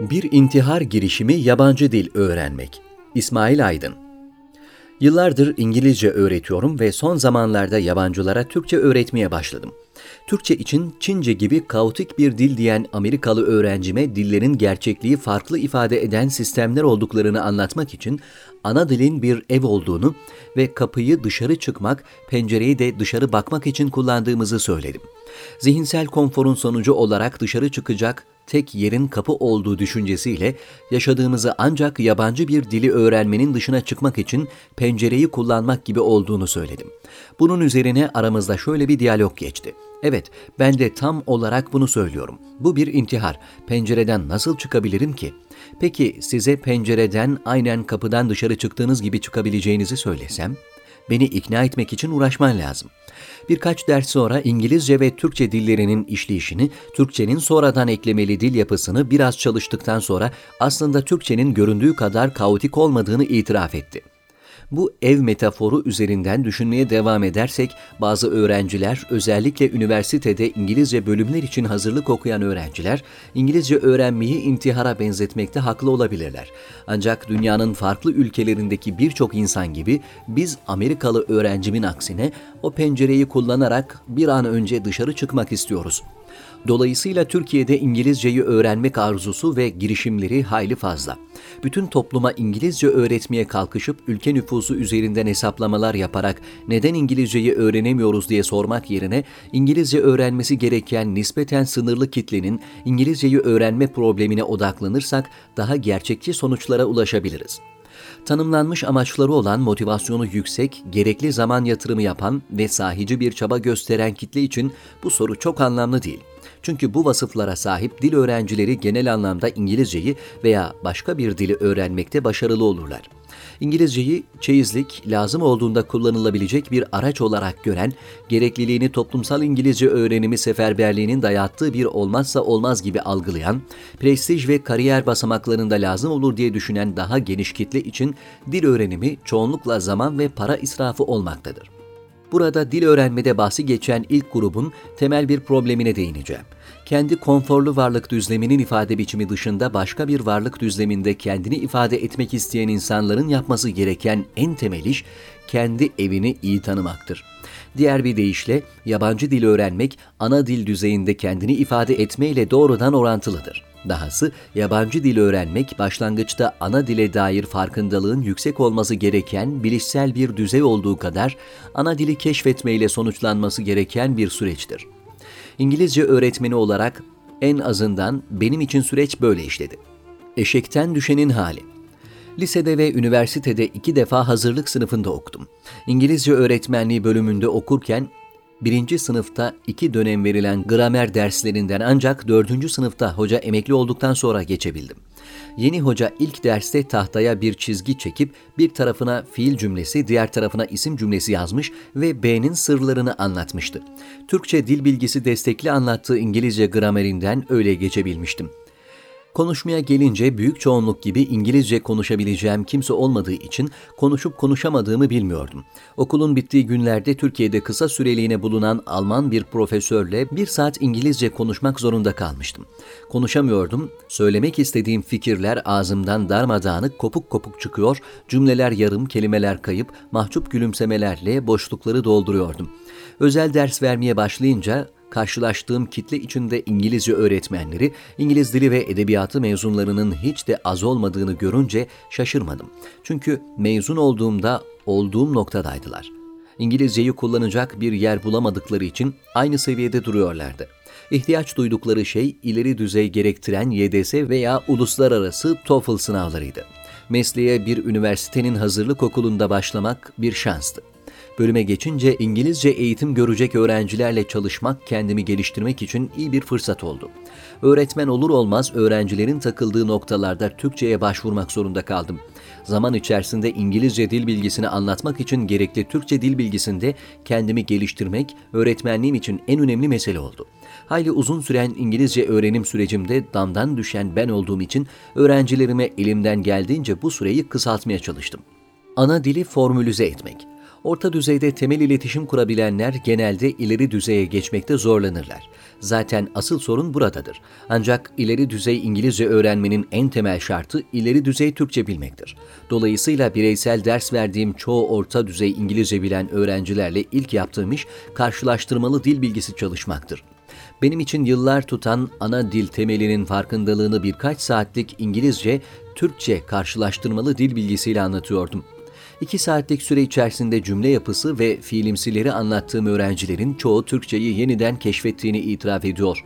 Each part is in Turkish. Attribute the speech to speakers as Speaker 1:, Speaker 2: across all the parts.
Speaker 1: Bir intihar girişimi yabancı dil öğrenmek. İsmail Aydın Yıllardır İngilizce öğretiyorum ve son zamanlarda yabancılara Türkçe öğretmeye başladım. Türkçe için Çince gibi kaotik bir dil diyen Amerikalı öğrencime dillerin gerçekliği farklı ifade eden sistemler olduklarını anlatmak için ana dilin bir ev olduğunu ve kapıyı dışarı çıkmak, pencereyi de dışarı bakmak için kullandığımızı söyledim. Zihinsel konforun sonucu olarak dışarı çıkacak tek yerin kapı olduğu düşüncesiyle yaşadığımızı ancak yabancı bir dili öğrenmenin dışına çıkmak için pencereyi kullanmak gibi olduğunu söyledim. Bunun üzerine aramızda şöyle bir diyalog geçti. Evet, ben de tam olarak bunu söylüyorum. Bu bir intihar. Pencereden nasıl çıkabilirim ki? Peki size pencereden aynen kapıdan dışarı çıktığınız gibi çıkabileceğinizi söylesem? Beni ikna etmek için uğraşman lazım. Birkaç ders sonra İngilizce ve Türkçe dillerinin işleyişini, Türkçenin sonradan eklemeli dil yapısını biraz çalıştıktan sonra aslında Türkçenin göründüğü kadar kaotik olmadığını itiraf etti. Bu ev metaforu üzerinden düşünmeye devam edersek bazı öğrenciler özellikle üniversitede İngilizce bölümler için hazırlık okuyan öğrenciler İngilizce öğrenmeyi intihara benzetmekte haklı olabilirler. Ancak dünyanın farklı ülkelerindeki birçok insan gibi biz Amerikalı öğrencimin aksine o pencereyi kullanarak bir an önce dışarı çıkmak istiyoruz. Dolayısıyla Türkiye'de İngilizceyi öğrenmek arzusu ve girişimleri hayli fazla. Bütün topluma İngilizce öğretmeye kalkışıp ülke nüfusu üzerinden hesaplamalar yaparak neden İngilizceyi öğrenemiyoruz diye sormak yerine İngilizce öğrenmesi gereken nispeten sınırlı kitlenin İngilizceyi öğrenme problemine odaklanırsak daha gerçekçi sonuçlara ulaşabiliriz tanımlanmış amaçları olan motivasyonu yüksek, gerekli zaman yatırımı yapan ve sahici bir çaba gösteren kitle için bu soru çok anlamlı değil. Çünkü bu vasıflara sahip dil öğrencileri genel anlamda İngilizceyi veya başka bir dili öğrenmekte başarılı olurlar. İngilizceyi çeyizlik, lazım olduğunda kullanılabilecek bir araç olarak gören, gerekliliğini toplumsal İngilizce öğrenimi seferberliğinin dayattığı bir olmazsa olmaz gibi algılayan, prestij ve kariyer basamaklarında lazım olur diye düşünen daha geniş kitle için dil öğrenimi çoğunlukla zaman ve para israfı olmaktadır. Burada dil öğrenmede bahsi geçen ilk grubun temel bir problemine değineceğim. Kendi konforlu varlık düzleminin ifade biçimi dışında başka bir varlık düzleminde kendini ifade etmek isteyen insanların yapması gereken en temel iş kendi evini iyi tanımaktır. Diğer bir deyişle yabancı dil öğrenmek ana dil düzeyinde kendini ifade etmeyle doğrudan orantılıdır. Dahası yabancı dil öğrenmek başlangıçta ana dile dair farkındalığın yüksek olması gereken bilişsel bir düzey olduğu kadar ana dili keşfetmeyle sonuçlanması gereken bir süreçtir. İngilizce öğretmeni olarak en azından benim için süreç böyle işledi. Eşekten düşenin hali. Lisede ve üniversitede iki defa hazırlık sınıfında okudum. İngilizce öğretmenliği bölümünde okurken birinci sınıfta iki dönem verilen gramer derslerinden ancak dördüncü sınıfta hoca emekli olduktan sonra geçebildim. Yeni hoca ilk derste tahtaya bir çizgi çekip bir tarafına fiil cümlesi, diğer tarafına isim cümlesi yazmış ve B'nin sırlarını anlatmıştı. Türkçe dil bilgisi destekli anlattığı İngilizce gramerinden öyle geçebilmiştim. Konuşmaya gelince büyük çoğunluk gibi İngilizce konuşabileceğim kimse olmadığı için konuşup konuşamadığımı bilmiyordum. Okulun bittiği günlerde Türkiye'de kısa süreliğine bulunan Alman bir profesörle bir saat İngilizce konuşmak zorunda kalmıştım. Konuşamıyordum, söylemek istediğim fikirler ağzımdan darmadağınık kopuk kopuk çıkıyor, cümleler yarım, kelimeler kayıp, mahcup gülümsemelerle boşlukları dolduruyordum. Özel ders vermeye başlayınca karşılaştığım kitle içinde İngilizce öğretmenleri, İngiliz dili ve edebiyatı mezunlarının hiç de az olmadığını görünce şaşırmadım. Çünkü mezun olduğumda olduğum noktadaydılar. İngilizceyi kullanacak bir yer bulamadıkları için aynı seviyede duruyorlardı. İhtiyaç duydukları şey ileri düzey gerektiren YDS veya uluslararası TOEFL sınavlarıydı. Mesleğe bir üniversitenin hazırlık okulunda başlamak bir şanstı. Bölüme geçince İngilizce eğitim görecek öğrencilerle çalışmak kendimi geliştirmek için iyi bir fırsat oldu. Öğretmen olur olmaz öğrencilerin takıldığı noktalarda Türkçe'ye başvurmak zorunda kaldım. Zaman içerisinde İngilizce dil bilgisini anlatmak için gerekli Türkçe dil bilgisinde kendimi geliştirmek öğretmenliğim için en önemli mesele oldu. Hayli uzun süren İngilizce öğrenim sürecimde damdan düşen ben olduğum için öğrencilerime elimden geldiğince bu süreyi kısaltmaya çalıştım. Ana dili formülize etmek Orta düzeyde temel iletişim kurabilenler genelde ileri düzeye geçmekte zorlanırlar. Zaten asıl sorun buradadır. Ancak ileri düzey İngilizce öğrenmenin en temel şartı ileri düzey Türkçe bilmektir. Dolayısıyla bireysel ders verdiğim çoğu orta düzey İngilizce bilen öğrencilerle ilk yaptığım iş karşılaştırmalı dil bilgisi çalışmaktır. Benim için yıllar tutan ana dil temelinin farkındalığını birkaç saatlik İngilizce, Türkçe karşılaştırmalı dil bilgisiyle anlatıyordum. İki saatlik süre içerisinde cümle yapısı ve fiilimsileri anlattığım öğrencilerin çoğu Türkçeyi yeniden keşfettiğini itiraf ediyor.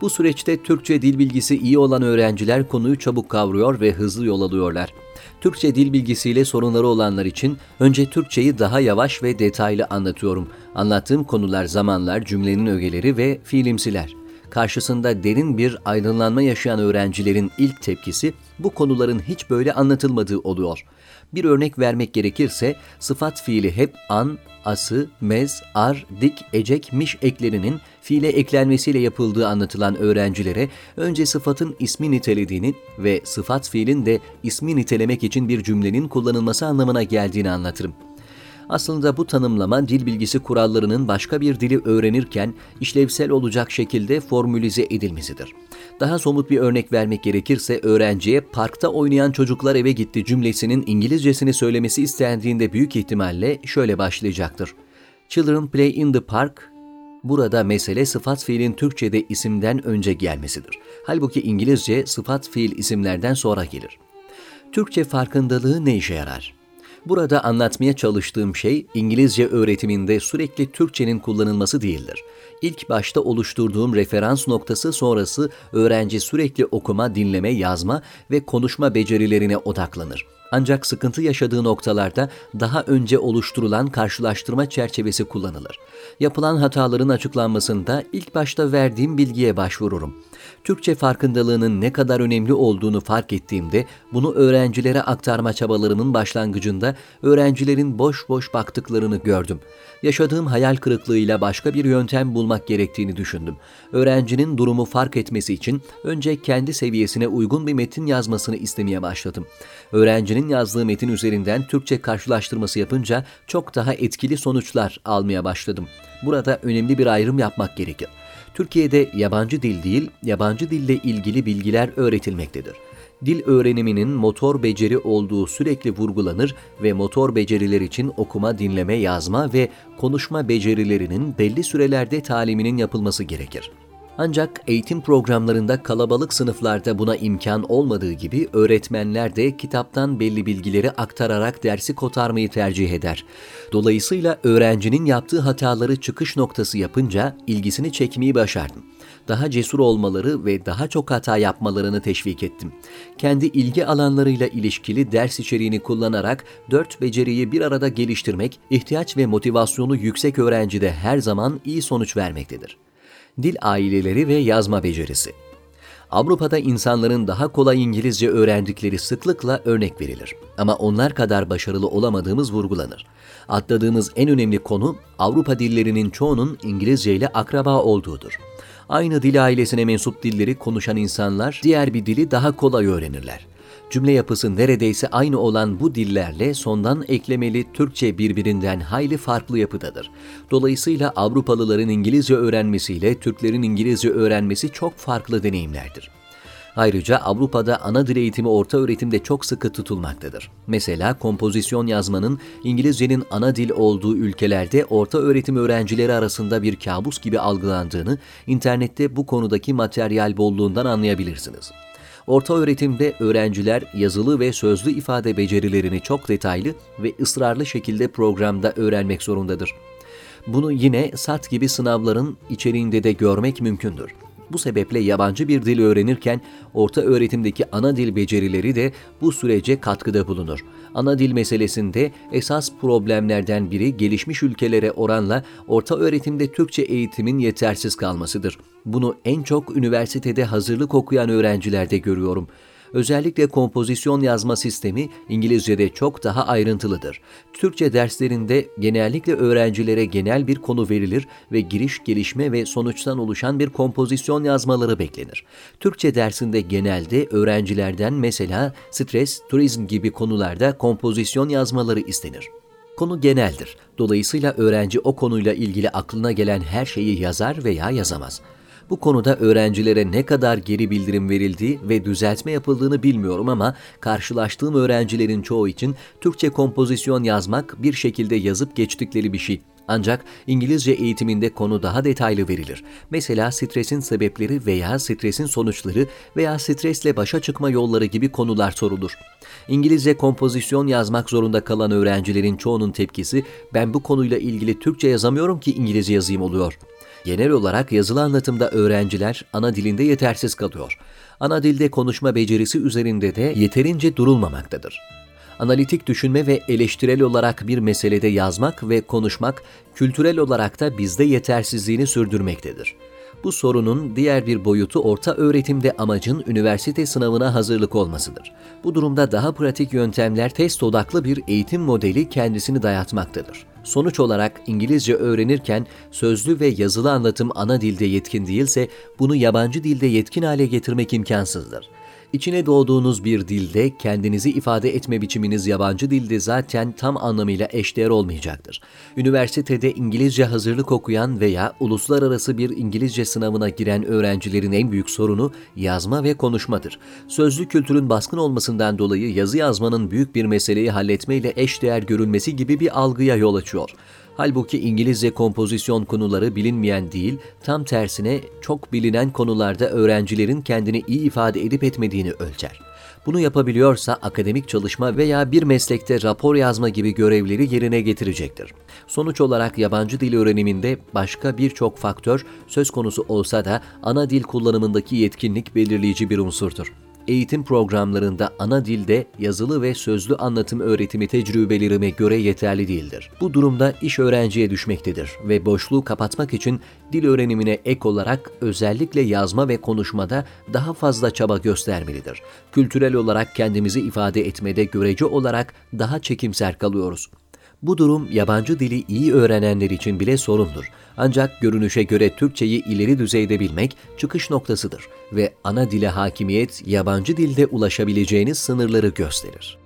Speaker 1: Bu süreçte Türkçe dil bilgisi iyi olan öğrenciler konuyu çabuk kavruyor ve hızlı yol alıyorlar. Türkçe dil bilgisiyle sorunları olanlar için önce Türkçeyi daha yavaş ve detaylı anlatıyorum. Anlattığım konular zamanlar, cümlenin ögeleri ve fiilimsiler. Karşısında derin bir aydınlanma yaşayan öğrencilerin ilk tepkisi bu konuların hiç böyle anlatılmadığı oluyor. Bir örnek vermek gerekirse sıfat fiili hep an, ası, mez, ar, dik, ecek, miş eklerinin fiile eklenmesiyle yapıldığı anlatılan öğrencilere önce sıfatın ismi nitelediğini ve sıfat fiilin de ismi nitelemek için bir cümlenin kullanılması anlamına geldiğini anlatırım. Aslında bu tanımlama dil bilgisi kurallarının başka bir dili öğrenirken işlevsel olacak şekilde formülize edilmesidir. Daha somut bir örnek vermek gerekirse öğrenciye parkta oynayan çocuklar eve gitti cümlesinin İngilizcesini söylemesi istendiğinde büyük ihtimalle şöyle başlayacaktır. Children play in the park. Burada mesele sıfat fiilin Türkçe'de isimden önce gelmesidir. Halbuki İngilizce sıfat fiil isimlerden sonra gelir. Türkçe farkındalığı ne işe yarar? Burada anlatmaya çalıştığım şey İngilizce öğretiminde sürekli Türkçenin kullanılması değildir. İlk başta oluşturduğum referans noktası sonrası öğrenci sürekli okuma, dinleme, yazma ve konuşma becerilerine odaklanır. Ancak sıkıntı yaşadığı noktalarda daha önce oluşturulan karşılaştırma çerçevesi kullanılır. Yapılan hataların açıklanmasında ilk başta verdiğim bilgiye başvururum. Türkçe farkındalığının ne kadar önemli olduğunu fark ettiğimde bunu öğrencilere aktarma çabalarımın başlangıcında öğrencilerin boş boş baktıklarını gördüm. Yaşadığım hayal kırıklığıyla başka bir yöntem bulmak gerektiğini düşündüm. Öğrencinin durumu fark etmesi için önce kendi seviyesine uygun bir metin yazmasını istemeye başladım. Öğrencinin yazdığı metin üzerinden Türkçe karşılaştırması yapınca çok daha etkili sonuçlar almaya başladım. Burada önemli bir ayrım yapmak gerekir. Türkiye'de yabancı dil değil, yabancı dille ilgili bilgiler öğretilmektedir. Dil öğreniminin motor beceri olduğu sürekli vurgulanır ve motor beceriler için okuma, dinleme, yazma ve konuşma becerilerinin belli sürelerde taliminin yapılması gerekir. Ancak eğitim programlarında kalabalık sınıflarda buna imkan olmadığı gibi öğretmenler de kitaptan belli bilgileri aktararak dersi kotarmayı tercih eder. Dolayısıyla öğrencinin yaptığı hataları çıkış noktası yapınca ilgisini çekmeyi başardım daha cesur olmaları ve daha çok hata yapmalarını teşvik ettim. Kendi ilgi alanlarıyla ilişkili ders içeriğini kullanarak dört beceriyi bir arada geliştirmek, ihtiyaç ve motivasyonu yüksek öğrencide her zaman iyi sonuç vermektedir dil aileleri ve yazma becerisi. Avrupa'da insanların daha kolay İngilizce öğrendikleri sıklıkla örnek verilir. Ama onlar kadar başarılı olamadığımız vurgulanır. Atladığımız en önemli konu Avrupa dillerinin çoğunun İngilizce ile akraba olduğudur. Aynı dil ailesine mensup dilleri konuşan insanlar diğer bir dili daha kolay öğrenirler. Cümle yapısı neredeyse aynı olan bu dillerle sondan eklemeli Türkçe birbirinden hayli farklı yapıdadır. Dolayısıyla Avrupalıların İngilizce öğrenmesiyle Türklerin İngilizce öğrenmesi çok farklı deneyimlerdir. Ayrıca Avrupa'da ana dil eğitimi orta öğretimde çok sıkı tutulmaktadır. Mesela kompozisyon yazmanın İngilizcenin ana dil olduğu ülkelerde orta öğretim öğrencileri arasında bir kabus gibi algılandığını internette bu konudaki materyal bolluğundan anlayabilirsiniz. Orta öğretimde öğrenciler yazılı ve sözlü ifade becerilerini çok detaylı ve ısrarlı şekilde programda öğrenmek zorundadır. Bunu yine SAT gibi sınavların içeriğinde de görmek mümkündür. Bu sebeple yabancı bir dil öğrenirken orta öğretimdeki ana dil becerileri de bu sürece katkıda bulunur. Ana dil meselesinde esas problemlerden biri gelişmiş ülkelere oranla orta öğretimde Türkçe eğitimin yetersiz kalmasıdır. Bunu en çok üniversitede hazırlık okuyan öğrencilerde görüyorum. Özellikle kompozisyon yazma sistemi İngilizce'de çok daha ayrıntılıdır. Türkçe derslerinde genellikle öğrencilere genel bir konu verilir ve giriş, gelişme ve sonuçtan oluşan bir kompozisyon yazmaları beklenir. Türkçe dersinde genelde öğrencilerden mesela stres, turizm gibi konularda kompozisyon yazmaları istenir. Konu geneldir. Dolayısıyla öğrenci o konuyla ilgili aklına gelen her şeyi yazar veya yazamaz. Bu konuda öğrencilere ne kadar geri bildirim verildiği ve düzeltme yapıldığını bilmiyorum ama karşılaştığım öğrencilerin çoğu için Türkçe kompozisyon yazmak bir şekilde yazıp geçtikleri bir şey. Ancak İngilizce eğitiminde konu daha detaylı verilir. Mesela stresin sebepleri veya stresin sonuçları veya stresle başa çıkma yolları gibi konular sorulur. İngilizce kompozisyon yazmak zorunda kalan öğrencilerin çoğunun tepkisi ben bu konuyla ilgili Türkçe yazamıyorum ki İngilizce yazayım oluyor. Genel olarak yazılı anlatımda öğrenciler ana dilinde yetersiz kalıyor. Ana dilde konuşma becerisi üzerinde de yeterince durulmamaktadır analitik düşünme ve eleştirel olarak bir meselede yazmak ve konuşmak kültürel olarak da bizde yetersizliğini sürdürmektedir. Bu sorunun diğer bir boyutu orta öğretimde amacın üniversite sınavına hazırlık olmasıdır. Bu durumda daha pratik yöntemler test odaklı bir eğitim modeli kendisini dayatmaktadır. Sonuç olarak İngilizce öğrenirken sözlü ve yazılı anlatım ana dilde yetkin değilse bunu yabancı dilde yetkin hale getirmek imkansızdır. İçine doğduğunuz bir dilde kendinizi ifade etme biçiminiz yabancı dilde zaten tam anlamıyla eşdeğer olmayacaktır. Üniversitede İngilizce hazırlık okuyan veya uluslararası bir İngilizce sınavına giren öğrencilerin en büyük sorunu yazma ve konuşmadır. Sözlü kültürün baskın olmasından dolayı yazı yazmanın büyük bir meseleyi halletmeyle eşdeğer görülmesi gibi bir algıya yol açıyor. Halbuki İngilizce kompozisyon konuları bilinmeyen değil, tam tersine çok bilinen konularda öğrencilerin kendini iyi ifade edip etmediğini ölçer. Bunu yapabiliyorsa akademik çalışma veya bir meslekte rapor yazma gibi görevleri yerine getirecektir. Sonuç olarak yabancı dil öğreniminde başka birçok faktör söz konusu olsa da ana dil kullanımındaki yetkinlik belirleyici bir unsurdur eğitim programlarında ana dilde yazılı ve sözlü anlatım öğretimi tecrübelerime göre yeterli değildir. Bu durumda iş öğrenciye düşmektedir ve boşluğu kapatmak için dil öğrenimine ek olarak özellikle yazma ve konuşmada daha fazla çaba göstermelidir. Kültürel olarak kendimizi ifade etmede görece olarak daha çekimser kalıyoruz. Bu durum yabancı dili iyi öğrenenler için bile sorundur. Ancak görünüşe göre Türkçeyi ileri düzeyde bilmek çıkış noktasıdır ve ana dile hakimiyet yabancı dilde ulaşabileceğiniz sınırları gösterir.